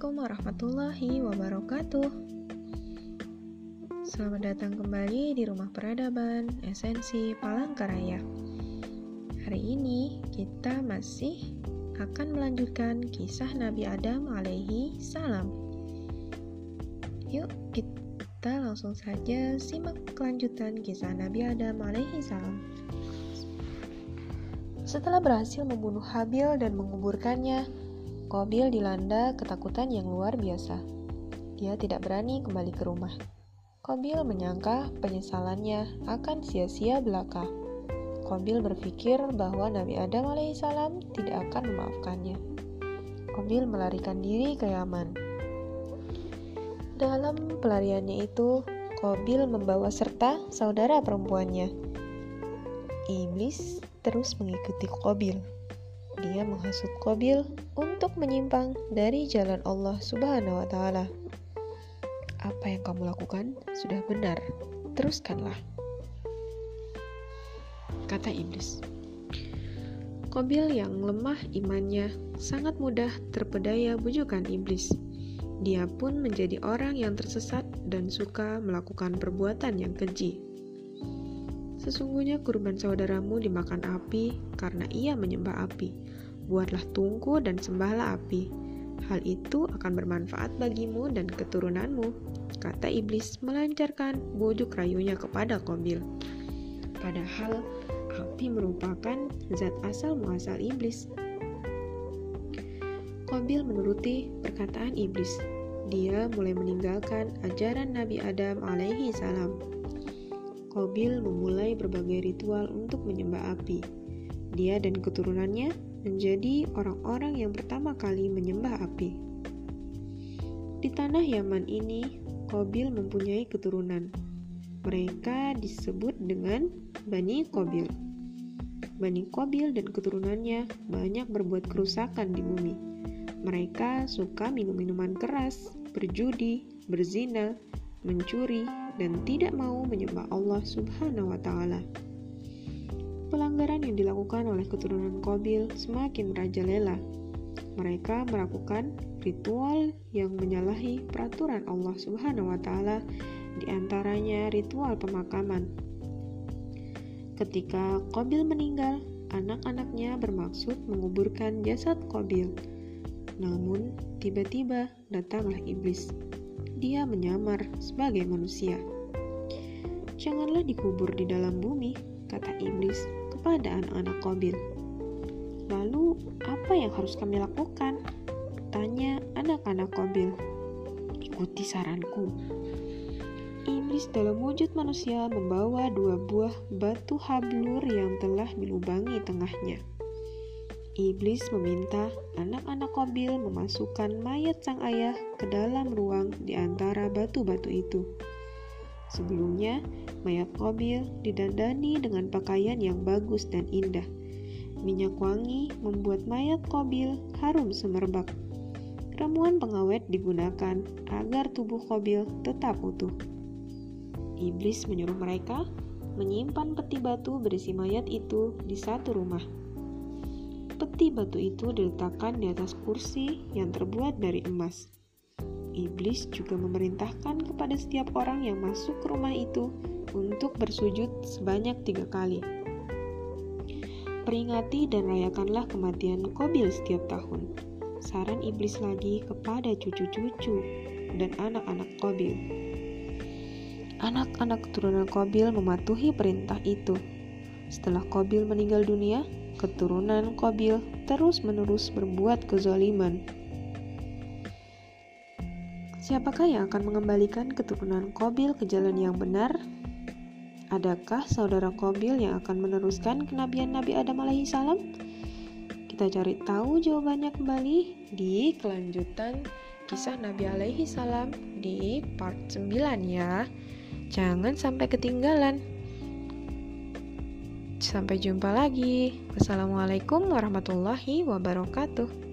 Assalamualaikum warahmatullahi wabarakatuh. Selamat datang kembali di Rumah Peradaban Esensi Palangkaraya. Hari ini kita masih akan melanjutkan kisah Nabi Adam alaihi salam. Yuk, kita langsung saja simak kelanjutan kisah Nabi Adam alaihi salam. Setelah berhasil membunuh Habil dan menguburkannya, Kobil dilanda ketakutan yang luar biasa. Dia tidak berani kembali ke rumah. Kobil menyangka penyesalannya akan sia-sia belaka. Kobil berpikir bahwa Nabi Adam alaihissalam tidak akan memaafkannya. Kobil melarikan diri ke Yaman. Dalam pelariannya itu, Kobil membawa serta saudara perempuannya. Iblis terus mengikuti Kobil dia menghasut Qabil untuk menyimpang dari jalan Allah Subhanahu wa taala. Apa yang kamu lakukan sudah benar, teruskanlah. Kata iblis. Qabil yang lemah imannya sangat mudah terpedaya bujukan iblis. Dia pun menjadi orang yang tersesat dan suka melakukan perbuatan yang keji. Sesungguhnya kurban saudaramu dimakan api karena ia menyembah api. Buatlah tungku dan sembahlah api. Hal itu akan bermanfaat bagimu dan keturunanmu, kata iblis melancarkan bujuk rayunya kepada Kobil. Padahal api merupakan zat asal muasal iblis. Kobil menuruti perkataan iblis. Dia mulai meninggalkan ajaran Nabi Adam alaihi salam Kobil memulai berbagai ritual untuk menyembah api. Dia dan keturunannya menjadi orang-orang yang pertama kali menyembah api. Di tanah Yaman ini, Kobil mempunyai keturunan. Mereka disebut dengan Bani Kobil. Bani Kobil dan keturunannya banyak berbuat kerusakan di bumi. Mereka suka minum minuman keras, berjudi, berzina, mencuri, dan tidak mau menyembah Allah Subhanahu wa Ta'ala. Pelanggaran yang dilakukan oleh keturunan Kobil semakin merajalela. Mereka melakukan ritual yang menyalahi peraturan Allah Subhanahu wa Ta'ala, di antaranya ritual pemakaman. Ketika Kobil meninggal, anak-anaknya bermaksud menguburkan jasad Kobil. Namun, tiba-tiba datanglah iblis dia menyamar sebagai manusia. Janganlah dikubur di dalam bumi, kata iblis kepada anak-anak Kobil. Lalu, apa yang harus kami lakukan? Tanya anak-anak Kobil. Ikuti saranku. Iblis dalam wujud manusia membawa dua buah batu hablur yang telah dilubangi tengahnya. Iblis meminta anak-anak Kobil memasukkan mayat sang ayah ke dalam ruang di antara batu-batu itu. Sebelumnya, mayat Kobil didandani dengan pakaian yang bagus dan indah. Minyak wangi membuat mayat Kobil harum semerbak. Ramuan pengawet digunakan agar tubuh Kobil tetap utuh. Iblis menyuruh mereka menyimpan peti batu berisi mayat itu di satu rumah Peti batu itu diletakkan di atas kursi yang terbuat dari emas. Iblis juga memerintahkan kepada setiap orang yang masuk ke rumah itu untuk bersujud sebanyak tiga kali. Peringati dan rayakanlah kematian Kobil setiap tahun. Saran iblis lagi kepada cucu-cucu dan anak-anak Kobil. Anak-anak keturunan Kobil mematuhi perintah itu. Setelah Kobil meninggal dunia, keturunan Kobil terus-menerus berbuat kezaliman. Siapakah yang akan mengembalikan keturunan Kobil ke jalan yang benar? Adakah saudara Kobil yang akan meneruskan kenabian Nabi Adam alaihissalam? Kita cari tahu jawabannya kembali di kelanjutan kisah Nabi alaihissalam di part 9 ya. Jangan sampai ketinggalan. Sampai jumpa lagi. Wassalamualaikum warahmatullahi wabarakatuh.